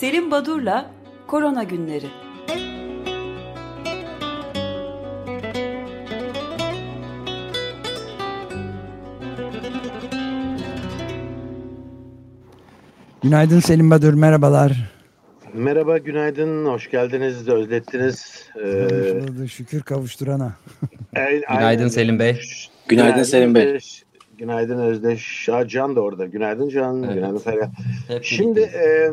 Selim Badur'la Korona Günleri. Günaydın Selim Badur, merhabalar. Merhaba, günaydın, hoş geldiniz, özlettiniz. Ee, şükür kavuşturana. günaydın Selim Bey. Günaydın, günaydın Selim Bey. Günaydın Özdeş. Aa, Can da orada. Günaydın Can. Evet. Günaydın Ferhat. Şimdi e,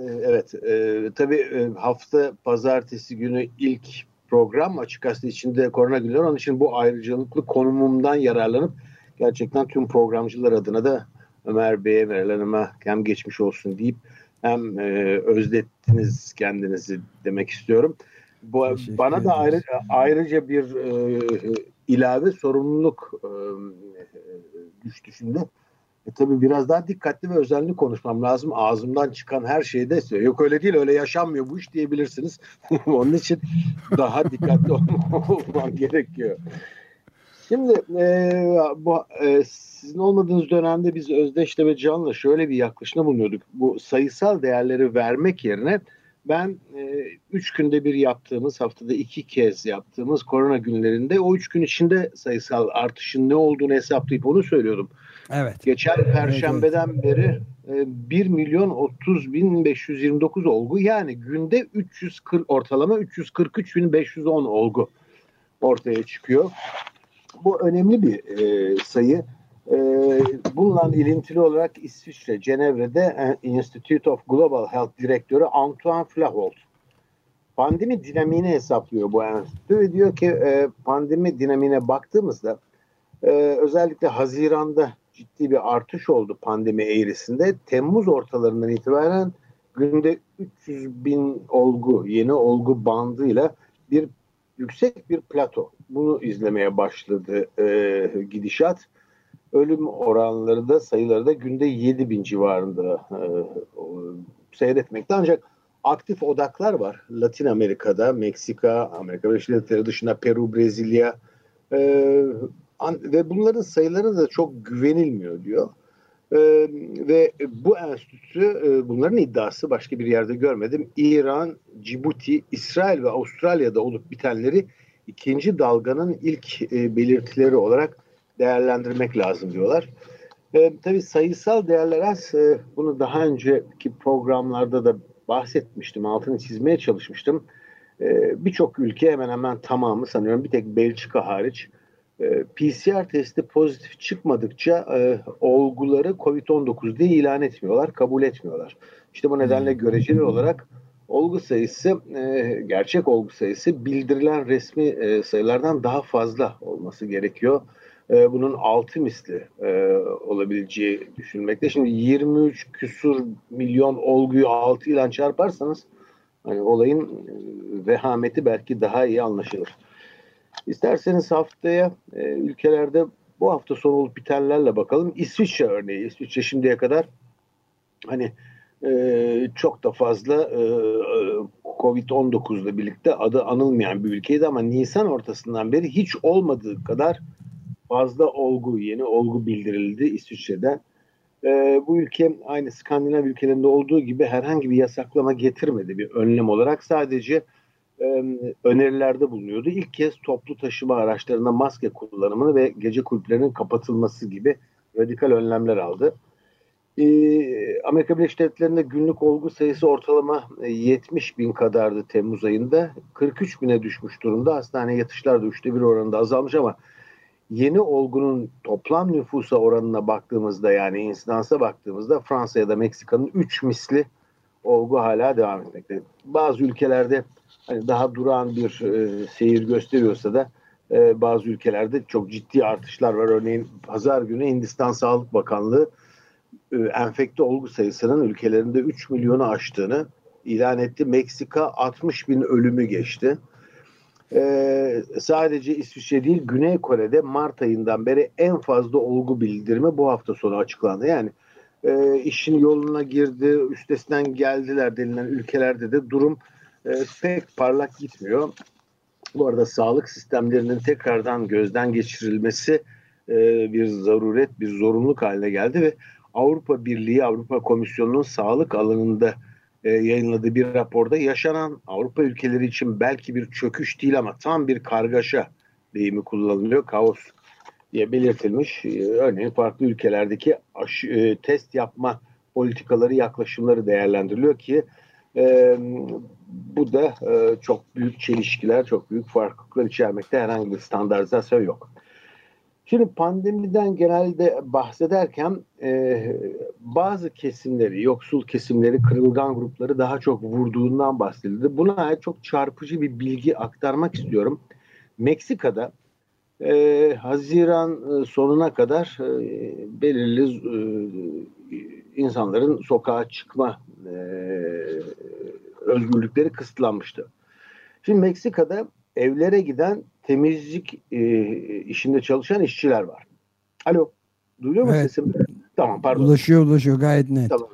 evet e, tabii e, hafta pazartesi günü ilk program açık gazete içinde korona günleri. Onun için bu ayrıcalıklı konumumdan yararlanıp gerçekten tüm programcılar adına da Ömer Bey'e, Meral Hanım'a hem geçmiş olsun deyip hem e, özlettiniz kendinizi demek istiyorum. Bu, bana da ayrı, ayrıca bir e, ilave sorumluluk e, düştü şimdi. E, tabii biraz daha dikkatli ve özenli konuşmam lazım. Ağzımdan çıkan her şeyde yok öyle değil öyle yaşanmıyor bu iş diyebilirsiniz. Onun için daha dikkatli olmam gerekiyor. Şimdi e, bu e, sizin olmadığınız dönemde biz Özdeş'le ve Can'la şöyle bir yaklaşımda bulunuyorduk. Bu sayısal değerleri vermek yerine ben e, üç günde bir yaptığımız, haftada iki kez yaptığımız korona günlerinde o üç gün içinde sayısal artışın ne olduğunu hesaplayıp onu söylüyordum. Evet. Geçen perşembeden evet, evet. beri e, 1 milyon 30 bin 529 olgu yani günde 340 ortalama 343 bin 510 olgu ortaya çıkıyor. Bu önemli bir e, sayı. E, bununla ilintili olarak İsviçre, Cenevre'de e, Institute of Global Health Direktörü Antoine Flaholt pandemi dinamiğini hesaplıyor bu enstitü ve diyor ki e, pandemi dinamiğine baktığımızda e, özellikle Haziran'da ciddi bir artış oldu pandemi eğrisinde. Temmuz ortalarından itibaren günde 300 bin olgu, yeni olgu bandıyla bir yüksek bir plato. Bunu izlemeye başladı e, gidişat. Ölüm oranları da sayıları da günde 7 bin civarında e, seyretmekte. Ancak aktif odaklar var. Latin Amerika'da, Meksika, Amerika Birleşik Devletleri dışında Peru, Brezilya e, ve bunların sayıları da çok güvenilmiyor diyor. Ee, ve bu enstitü e, bunların iddiası başka bir yerde görmedim. İran, Cibuti, İsrail ve Avustralya'da olup bitenleri ikinci dalganın ilk e, belirtileri olarak değerlendirmek lazım diyorlar. E, tabii sayısal değerler az. E, bunu daha önceki programlarda da bahsetmiştim, altını çizmeye çalışmıştım. E, Birçok ülke hemen hemen tamamı sanıyorum bir tek Belçika hariç PCR testi pozitif çıkmadıkça e, olguları COVID-19 diye ilan etmiyorlar, kabul etmiyorlar. İşte bu nedenle hmm. göreceli olarak olgu sayısı, e, gerçek olgu sayısı bildirilen resmi e, sayılardan daha fazla olması gerekiyor. E, bunun altı misli e, olabileceği düşünmekte. Şimdi 23 küsur milyon olguyu 6 ile çarparsanız hani olayın e, vehameti belki daha iyi anlaşılır. İsterseniz haftaya e, ülkelerde bu hafta sonu olup bitenlerle bakalım. İsviçre örneği. İsviçre şimdiye kadar hani e, çok da fazla e, Covid-19 ile birlikte adı anılmayan bir ülkeydi ama Nisan ortasından beri hiç olmadığı kadar fazla olgu, yeni olgu bildirildi İsviçre'den. E, bu ülke aynı Skandinav ülkelerinde olduğu gibi herhangi bir yasaklama getirmedi bir önlem olarak. Sadece önerilerde bulunuyordu. İlk kez toplu taşıma araçlarında maske kullanımını ve gece kulüplerinin kapatılması gibi radikal önlemler aldı. Ee, Amerika Birleşik Devletleri'nde günlük olgu sayısı ortalama 70 bin kadardı Temmuz ayında. 43 bine düşmüş durumda. Hastane yatışlar da üçte bir oranında azalmış ama yeni olgunun toplam nüfusa oranına baktığımızda yani insidansa baktığımızda Fransa ya da Meksika'nın 3 misli olgu hala devam etmekte. Bazı ülkelerde hani daha durağan bir e, seyir gösteriyorsa da e, bazı ülkelerde çok ciddi artışlar var. Örneğin pazar günü Hindistan Sağlık Bakanlığı e, enfekte olgu sayısının ülkelerinde 3 milyonu aştığını ilan etti. Meksika 60 bin ölümü geçti. Ee, sadece İsviçre değil Güney Kore'de Mart ayından beri en fazla olgu bildirimi bu hafta sonu açıklandı. Yani e, işin yoluna girdi, üstesinden geldiler denilen ülkelerde de durum e, pek parlak gitmiyor. Bu arada sağlık sistemlerinin tekrardan gözden geçirilmesi e, bir zaruret, bir zorunluluk haline geldi ve Avrupa Birliği, Avrupa Komisyonu'nun sağlık alanında e, yayınladığı bir raporda yaşanan Avrupa ülkeleri için belki bir çöküş değil ama tam bir kargaşa deyimi kullanılıyor. Kaos diye belirtilmiş. E, örneğin farklı ülkelerdeki aşı, e, test yapma politikaları, yaklaşımları değerlendiriliyor ki e, bu da e, çok büyük çelişkiler, çok büyük farklılıklar içermekte herhangi bir standartizasyon yok. Şimdi pandemiden genelde bahsederken e, bazı kesimleri, yoksul kesimleri, kırılgan grupları daha çok vurduğundan bahsedildi. Buna çok çarpıcı bir bilgi aktarmak istiyorum. Meksika'da e, Haziran sonuna kadar e, belirli e, insanların sokağa çıkma e, özgürlükleri kısıtlanmıştı. Şimdi Meksika'da evlere giden temizlik e, işinde çalışan işçiler var. Alo, duyuyor musun evet. sesim? Tamam pardon. Ulaşıyor ulaşıyor gayet net. Tamam.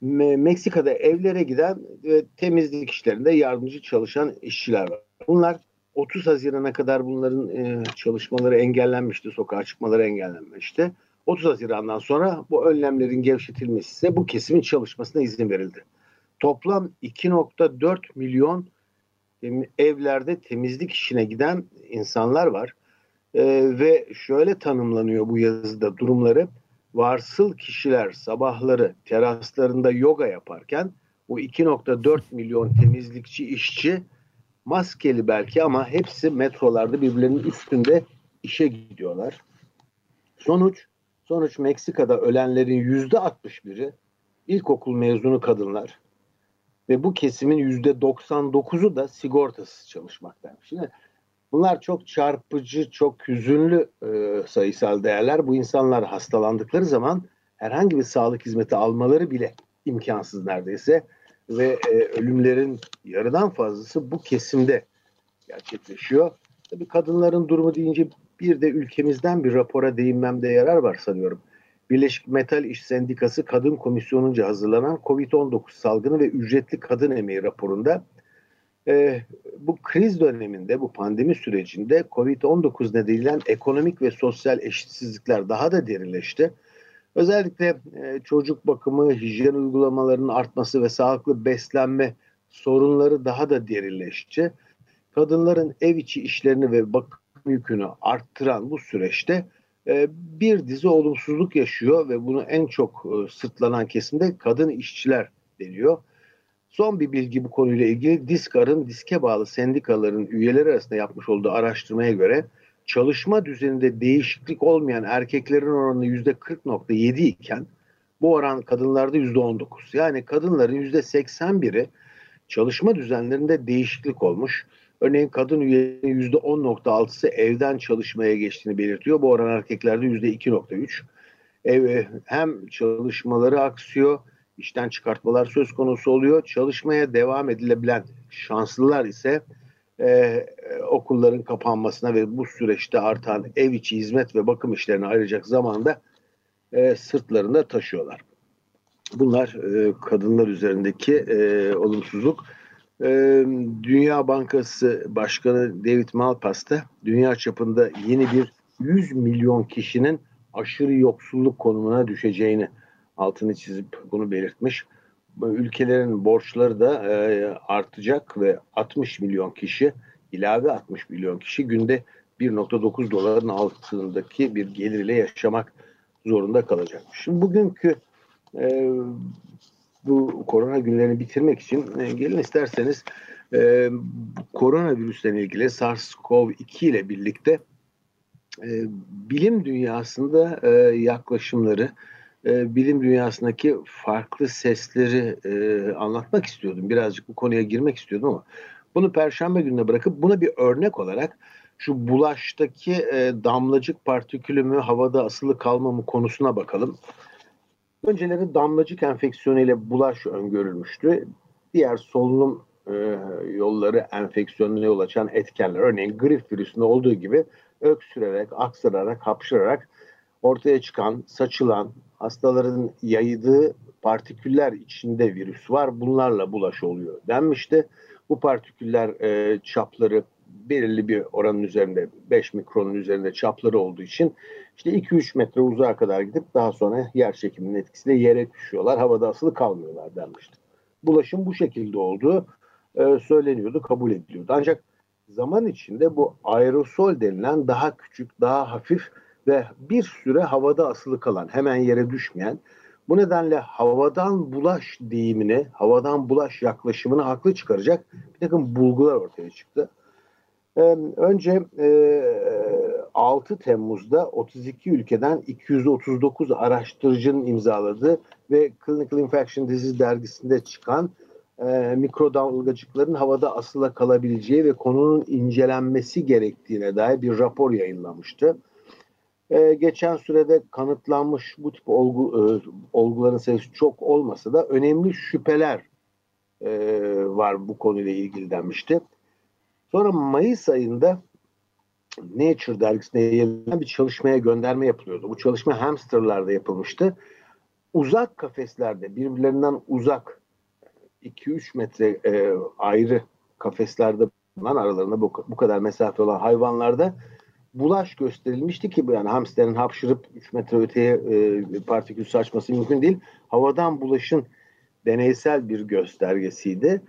Me Meksika'da evlere giden ve temizlik işlerinde yardımcı çalışan işçiler var. Bunlar 30 Haziran'a kadar bunların e, çalışmaları engellenmişti, sokağa çıkmaları engellenmişti. 30 Haziran'dan sonra bu önlemlerin gevşetilmesi ise bu kesimin çalışmasına izin verildi. Toplam 2.4 milyon evlerde temizlik işine giden insanlar var. Ee, ve şöyle tanımlanıyor bu yazıda durumları. Varsıl kişiler sabahları teraslarında yoga yaparken bu 2.4 milyon temizlikçi işçi maskeli belki ama hepsi metrolarda birbirlerinin üstünde işe gidiyorlar. Sonuç sonuç Meksika'da ölenlerin yüzde 61'i ilkokul mezunu kadınlar ve bu kesimin yüzde 99'u da sigortasız çalışmaktaymış. Şimdi bunlar çok çarpıcı, çok hüzünlü e, sayısal değerler. Bu insanlar hastalandıkları zaman herhangi bir sağlık hizmeti almaları bile imkansız neredeyse ve e, ölümlerin yarıdan fazlası bu kesimde gerçekleşiyor. Tabii kadınların durumu deyince bir de ülkemizden bir rapora değinmemde yarar var sanıyorum. Birleşik Metal İş Sendikası Kadın Komisyonu'nca hazırlanan COVID-19 salgını ve ücretli kadın emeği raporunda e, bu kriz döneminde, bu pandemi sürecinde COVID-19 nedeniyle ekonomik ve sosyal eşitsizlikler daha da derinleşti. Özellikle e, çocuk bakımı, hijyen uygulamalarının artması ve sağlıklı beslenme sorunları daha da derinleşti. Kadınların ev içi işlerini ve bakım yükünü arttıran bu süreçte e, bir dizi olumsuzluk yaşıyor ve bunu en çok e, sırtlanan kesimde kadın işçiler deniyor. Son bir bilgi bu konuyla ilgili Diskar'ın diske bağlı sendikaların üyeleri arasında yapmış olduğu araştırmaya göre çalışma düzeninde değişiklik olmayan erkeklerin oranı %40.7 iken bu oran kadınlarda %19. Yani kadınların %81'i çalışma düzenlerinde değişiklik olmuş. Örneğin kadın üyelerinin %10.6'sı evden çalışmaya geçtiğini belirtiyor. Bu oran erkeklerde %2.3. Ev, hem çalışmaları aksıyor, işten çıkartmalar söz konusu oluyor. Çalışmaya devam edilebilen şanslılar ise e, okulların kapanmasına ve bu süreçte artan ev içi hizmet ve bakım işlerine ayıracak zamanda e, sırtlarında taşıyorlar. Bunlar e, kadınlar üzerindeki e, olumsuzluk. Ee, Dünya Bankası Başkanı David Malpass da dünya çapında yeni bir 100 milyon kişinin aşırı yoksulluk konumuna düşeceğini altını çizip bunu belirtmiş. Ülkelerin borçları da e, artacak ve 60 milyon kişi ilave 60 milyon kişi günde 1.9 doların altındaki bir gelir ile yaşamak zorunda kalacak. Şimdi bugünkü e, bu korona günlerini bitirmek için e, gelin isterseniz e, koronavirüsle ilgili SARS-CoV-2 ile birlikte e, bilim dünyasında e, yaklaşımları, e, bilim dünyasındaki farklı sesleri e, anlatmak istiyordum. Birazcık bu konuya girmek istiyordum ama bunu perşembe gününe bırakıp buna bir örnek olarak şu bulaştaki e, damlacık partikülü mü havada asılı kalma mı konusuna bakalım. Önceleri damlacık enfeksiyonu ile bulaş öngörülmüştü. Diğer solunum e, yolları enfeksiyonuna yol açan etkenler örneğin grip virüsünde olduğu gibi öksürerek, aksırarak, hapşırarak ortaya çıkan, saçılan, hastaların yaydığı partiküller içinde virüs var. Bunlarla bulaş oluyor denmişti. Bu partiküller e, çapları belirli bir oranın üzerinde 5 mikronun üzerinde çapları olduğu için işte 2-3 metre uzağa kadar gidip daha sonra yer çekiminin etkisiyle yere düşüyorlar. Havada asılı kalmıyorlar denmişti. bulaşım bu şekilde olduğu e, söyleniyordu, kabul ediliyordu. Ancak zaman içinde bu aerosol denilen daha küçük, daha hafif ve bir süre havada asılı kalan, hemen yere düşmeyen, bu nedenle havadan bulaş deyimini, havadan bulaş yaklaşımını haklı çıkaracak bir takım bulgular ortaya çıktı. Önce 6 Temmuz'da 32 ülkeden 239 araştırıcının imzaladığı ve Clinical Infection Disease dergisinde çıkan e, mikrodalgacıkların havada asıla kalabileceği ve konunun incelenmesi gerektiğine dair bir rapor yayınlamıştı. E, geçen sürede kanıtlanmış bu tip olgu, e, olguların sayısı çok olmasa da önemli şüpheler e, var bu konuyla ilgili denmişti. Sonra Mayıs ayında Nature dergisine yayınlanan bir çalışmaya gönderme yapılıyordu. Bu çalışma hamsterlarda yapılmıştı. Uzak kafeslerde birbirlerinden uzak 2-3 metre e, ayrı kafeslerde bulunan aralarında bu, bu kadar mesafe olan hayvanlarda bulaş gösterilmişti ki yani hamsterin hapşırıp 3 metre öteye e, partikül saçması mümkün değil. Havadan bulaşın deneysel bir göstergesiydi.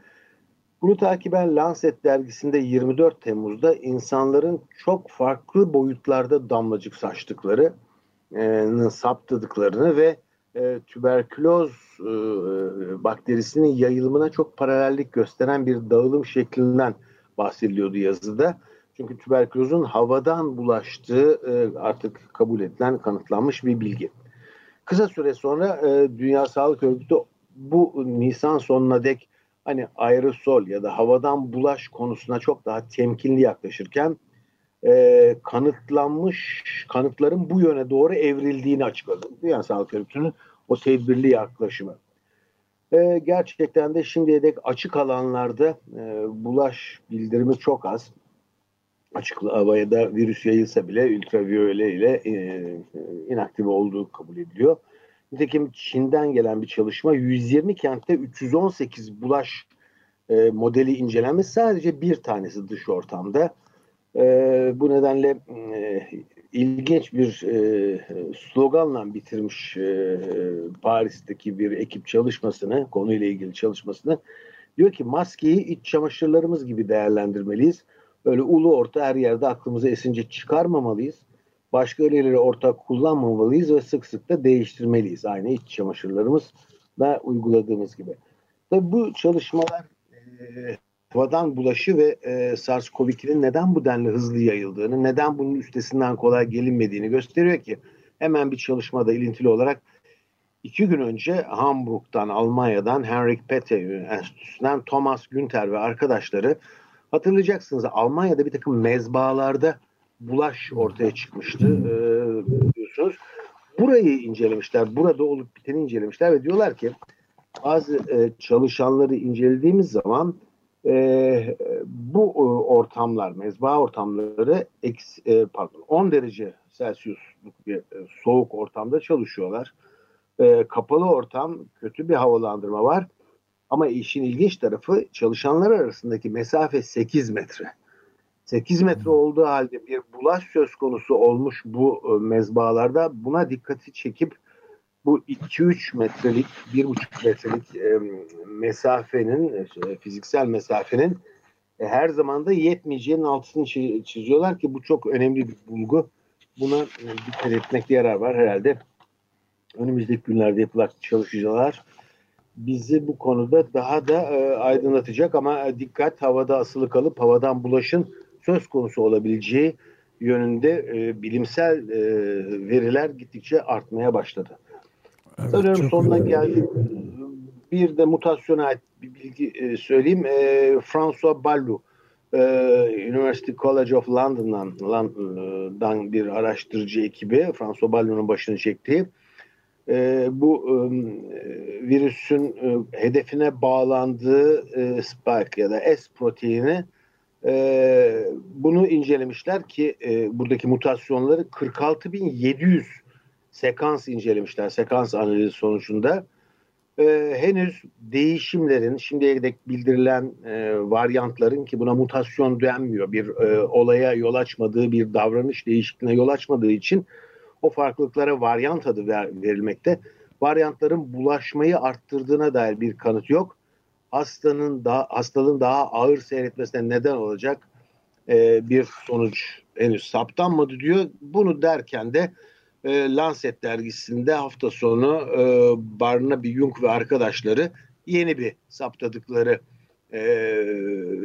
Bunu takiben Lancet dergisinde 24 Temmuz'da insanların çok farklı boyutlarda damlacık saçtıkları, e, saptadıklarını ve e, tüberküloz e, bakterisinin yayılımına çok paralellik gösteren bir dağılım şeklinden bahsediliyordu yazıda. Çünkü tüberkülozun havadan bulaştığı e, artık kabul edilen, kanıtlanmış bir bilgi. Kısa süre sonra e, Dünya Sağlık Örgütü bu Nisan sonuna dek hani aerosol ya da havadan bulaş konusuna çok daha temkinli yaklaşırken e, kanıtlanmış kanıtların bu yöne doğru evrildiğini açıkladı. Dünya Sağlık Örgütü'nün o tedbirli yaklaşımı. Gerçekten de şimdiye dek açık alanlarda bulaş bildirimi çok az. Açık havaya virüs yayılsa bile ultraviyole ile e, inaktif olduğu kabul ediliyor. Nitekim Çin'den gelen bir çalışma 120 kentte 318 bulaş e, modeli incelenmiş. Sadece bir tanesi dış ortamda. E, bu nedenle e, ilginç bir e, sloganla bitirmiş e, Paris'teki bir ekip çalışmasını, konuyla ilgili çalışmasını. Diyor ki maskeyi iç çamaşırlarımız gibi değerlendirmeliyiz. Öyle ulu orta her yerde aklımıza esince çıkarmamalıyız başka öyleleri ortak kullanmamalıyız ve sık sık da değiştirmeliyiz. Aynı iç çamaşırlarımız da uyguladığımız gibi. Tabii bu çalışmalar e, bulaşı ve e, SARS-CoV-2'nin neden bu denli hızlı yayıldığını, neden bunun üstesinden kolay gelinmediğini gösteriyor ki hemen bir çalışmada ilintili olarak iki gün önce Hamburg'dan, Almanya'dan Henrik Pette Enstitüsü'nden Thomas Günther ve arkadaşları hatırlayacaksınız Almanya'da bir takım mezbalarda bulaş ortaya çıkmıştı e, biliyorsunuz. Burayı incelemişler, burada olup biteni incelemişler ve diyorlar ki bazı e, çalışanları incelediğimiz zaman e, bu e, ortamlar, mezba ortamları eks, e, pardon 10 derece Celsius'luk bir e, soğuk ortamda çalışıyorlar. E, kapalı ortam, kötü bir havalandırma var. Ama işin ilginç tarafı çalışanlar arasındaki mesafe 8 metre. 8 metre olduğu halde bir bulaş söz konusu olmuş bu e, mezbalarda buna dikkati çekip bu 2-3 metrelik, 1,5 metrelik e, mesafenin, e, fiziksel mesafenin e, her zaman da yetmeyeceğinin altını çiziyorlar ki bu çok önemli bir bulgu. Buna e, dikkat etmekte yarar var herhalde. Önümüzdeki günlerde yapılacak çalışacaklar bizi bu konuda daha da e, aydınlatacak ama dikkat havada asılı kalıp havadan bulaşın söz konusu olabileceği yönünde e, bilimsel e, veriler gittikçe artmaya başladı. Evet, Sanıyorum sonuna geldik. Bir de mutasyona ait bir bilgi e, söyleyeyim. E, François Ballou e, University College of London'dan London'dan bir araştırıcı ekibi François Ballou'nun başını çektiği e, bu e, virüsün e, hedefine bağlandığı e, spike ya da S proteini e, bunu incelemişler ki e, buradaki mutasyonları 46.700 sekans incelemişler. Sekans analizi sonucunda. E, henüz değişimlerin, şimdiye dek bildirilen e, varyantların ki buna mutasyon denmiyor, bir e, olaya yol açmadığı, bir davranış değişikliğine yol açmadığı için o farklılıklara varyant adı ver, verilmekte. Varyantların bulaşmayı arttırdığına dair bir kanıt yok. hastanın daha hastalığın daha ağır seyretmesine neden olacak e, bir sonuç henüz saptanmadı diyor. Bunu derken de e, Lancet dergisinde hafta sonu e, Barnaby Jung ve arkadaşları yeni bir saptadıkları e,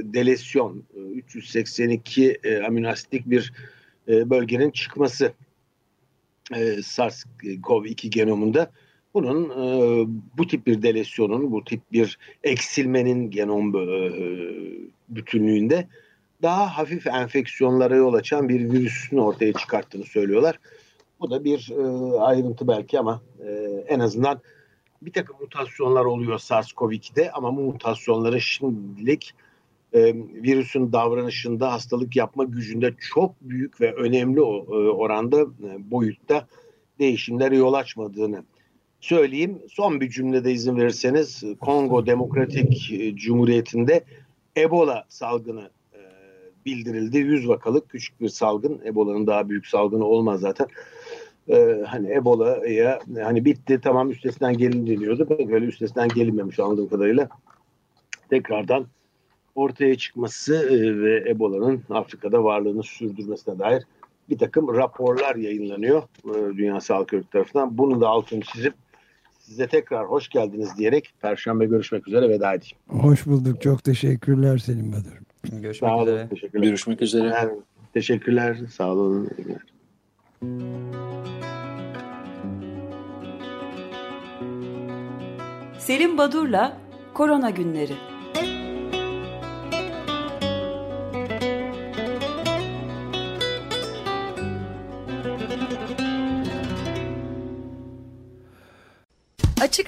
delesyon 382 e, aminoasitlik bir e, bölgenin çıkması e, SARS-CoV-2 genomunda bunun e, bu tip bir delesyonun, bu tip bir eksilmenin genom e, bütünlüğünde daha hafif enfeksiyonlara yol açan bir virüsün ortaya çıkarttığını söylüyorlar. Bu da bir e, ayrıntı belki ama e, en azından bir takım mutasyonlar oluyor SARS-CoV-2'de ama bu mutasyonları şimdilik e, virüsün davranışında hastalık yapma gücünde çok büyük ve önemli o, e, oranda e, boyutta değişimlere yol açmadığını söyleyeyim. Son bir cümlede izin verirseniz Kongo Demokratik e, Cumhuriyeti'nde Ebola salgını e, bildirildi. 100 vakalık küçük bir salgın. Ebola'nın daha büyük salgını olmaz zaten. Ee, hani Ebola'ya hani bitti tamam üstesinden gelin deniyordu. Böyle üstesinden gelinmemiş anladığım kadarıyla. Tekrardan ortaya çıkması e, ve Ebola'nın Afrika'da varlığını sürdürmesine dair bir takım raporlar yayınlanıyor e, Dünya Sağlık Örgütü tarafından. Bunu da altını çizip size tekrar hoş geldiniz diyerek Perşembe görüşmek üzere veda edeyim. Hoş bulduk. Çok teşekkürler Selim Badur. Görüşmek Sağ üzere. Teşekkürler. Görüşmek üzere. Yani, teşekkürler. Sağ olun. Selim Badur'la Korona Günleri